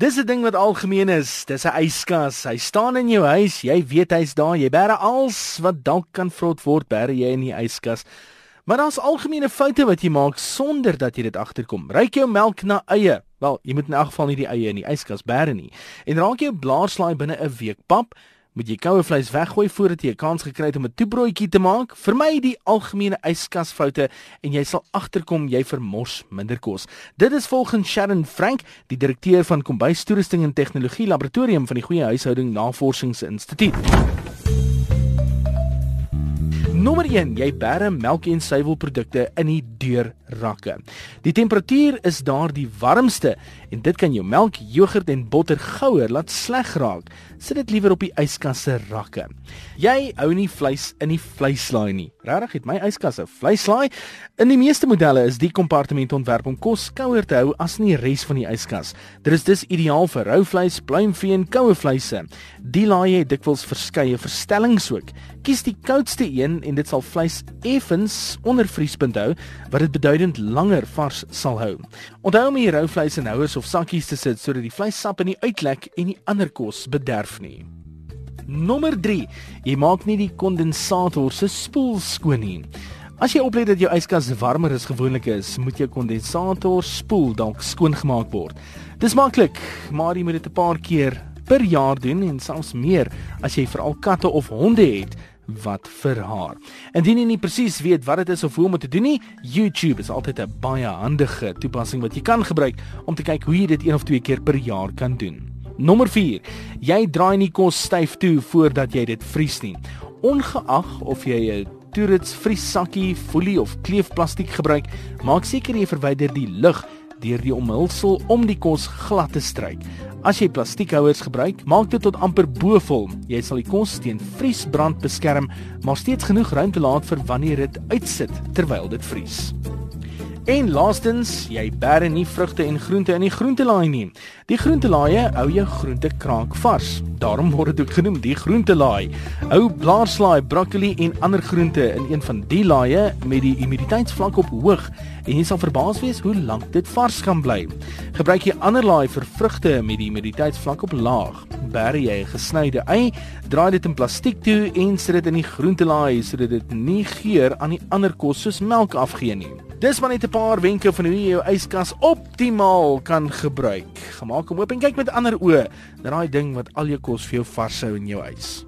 Dis 'n ding wat algemeen is. Dis 'n yskas. Hy staan in jou huis. Jy weet hy's daar. Jy bære als wat dalk kan vrot word, bære jy in die yskas. Maar daar's algemene foute wat jy maak sonder dat jy dit agterkom. Ryk jou melk na eie. Wel, jy moet in elk geval nie die eie in die yskas bære nie. En raak jou blaarslaai binne 'n week pap moet jy koue vleis weggooi voordat jy 'n kans gekry het om 'n toebroodjie te maak. Vermy die algemene yskasfoute en jy sal agterkom jy vermors minder kos. Dit is volgens Sharon Frank, die direkteur van Kombuis Toerusting en Tegnologie Laboratorium van die Goeie Huishouding Navorsingsinstituut. Nommer 1, jy bære melk en suiwelprodukte in die deurrakke. Die temperatuur is daar die warmste en dit kan jou melk, jogurt en botter gouer laat sleg raak. Sit dit liewer op die yskas se rakke. Jy hou nie vleis in die vleislaai nie. Regtig het my yskas 'n vleislaai. In die meeste modelle is die kompartement ontwerp om kos kouer te hou as in die res van die yskas. Dit is dus ideaal vir rou vleis, pluimvee en koue vleise. Die laai het dikwels verskeie verstellings ook. Kies die koudste een en dit sal vleis effens onder vriespunt hou wat dit beduidend langer vars sal hou. Onthou om die rou vleis in houers of sakkies te sit sodat die vleissap nie uitlek en die ander kos bederf nie. Nommer 3. Jy maak nie die kondensator se spoel skoon nie. As jy oplet dat jou yskas warmer as gewoonlik is, moet jou kondensator spoel dalk skoon gemaak word. Dis maklik, maar jy moet dit 'n paar keer per jaar doen en selfs meer as jy veral katte of honde het wat vir haar. Indien jy nie presies weet wat dit is of hoe om dit te doen nie, YouTube is altyd 'n baie handige toepassing wat jy kan gebruik om te kyk hoe jy dit een of twee keer per jaar kan doen. Nommer 4. Jy draai nie kos styf toe voordat jy dit vries nie. Ongeag of jy 'n toerits vriessakkie, folie of kleefplastiek gebruik, maak seker jy verwyder die lug deur die omhulsel om die kos glad te stryk. As jy plastiekhouers gebruik, maak dit tot amper bo-vol. Jy sal die kos teen vriesbrand beskerm, maar steeds genoeg ruimte laat vir wanneer dit uitsit terwyl dit vries. En laastens, jy bære nie vrugte en groente in die groentelaai nie. Die groentelaai hou jou groente kraak vars. Daarom word dit ook genoem die groentelaai. Hou blaarslaai, broccoli en ander groente in een van die laaie met die humiditeitsvlak op hoog en jy sal verbaas wees hoe lank dit vars kan bly. Gebruik jy ander laai vir vrugte met die humiditeitsvlak op laag. Bære jy 'n gesnyde ei, draai dit in plastiek toe en sit dit in die groentelaai sodat dit nie geur aan die ander kos soos melk afgee nie. Dis maar net 'n paar wenke van hoe jy jou yskas optimaal kan gebruik. Gemaak om oop en kyk met ander oë na daai ding wat al jou kos vir jou vars hou in jou huis.